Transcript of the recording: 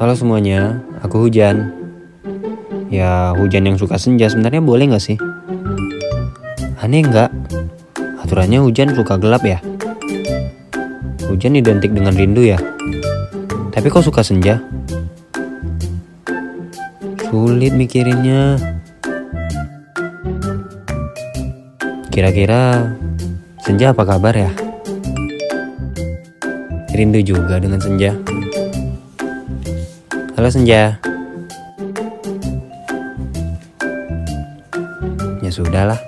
Halo semuanya, aku Hujan. Ya, hujan yang suka senja sebenarnya boleh nggak sih? Aneh nggak? Aturannya hujan suka gelap ya? Hujan identik dengan rindu ya? Tapi kok suka senja? Sulit mikirinnya. Kira-kira senja apa kabar ya? Rindu juga dengan senja. Halo senja. Ya sudahlah.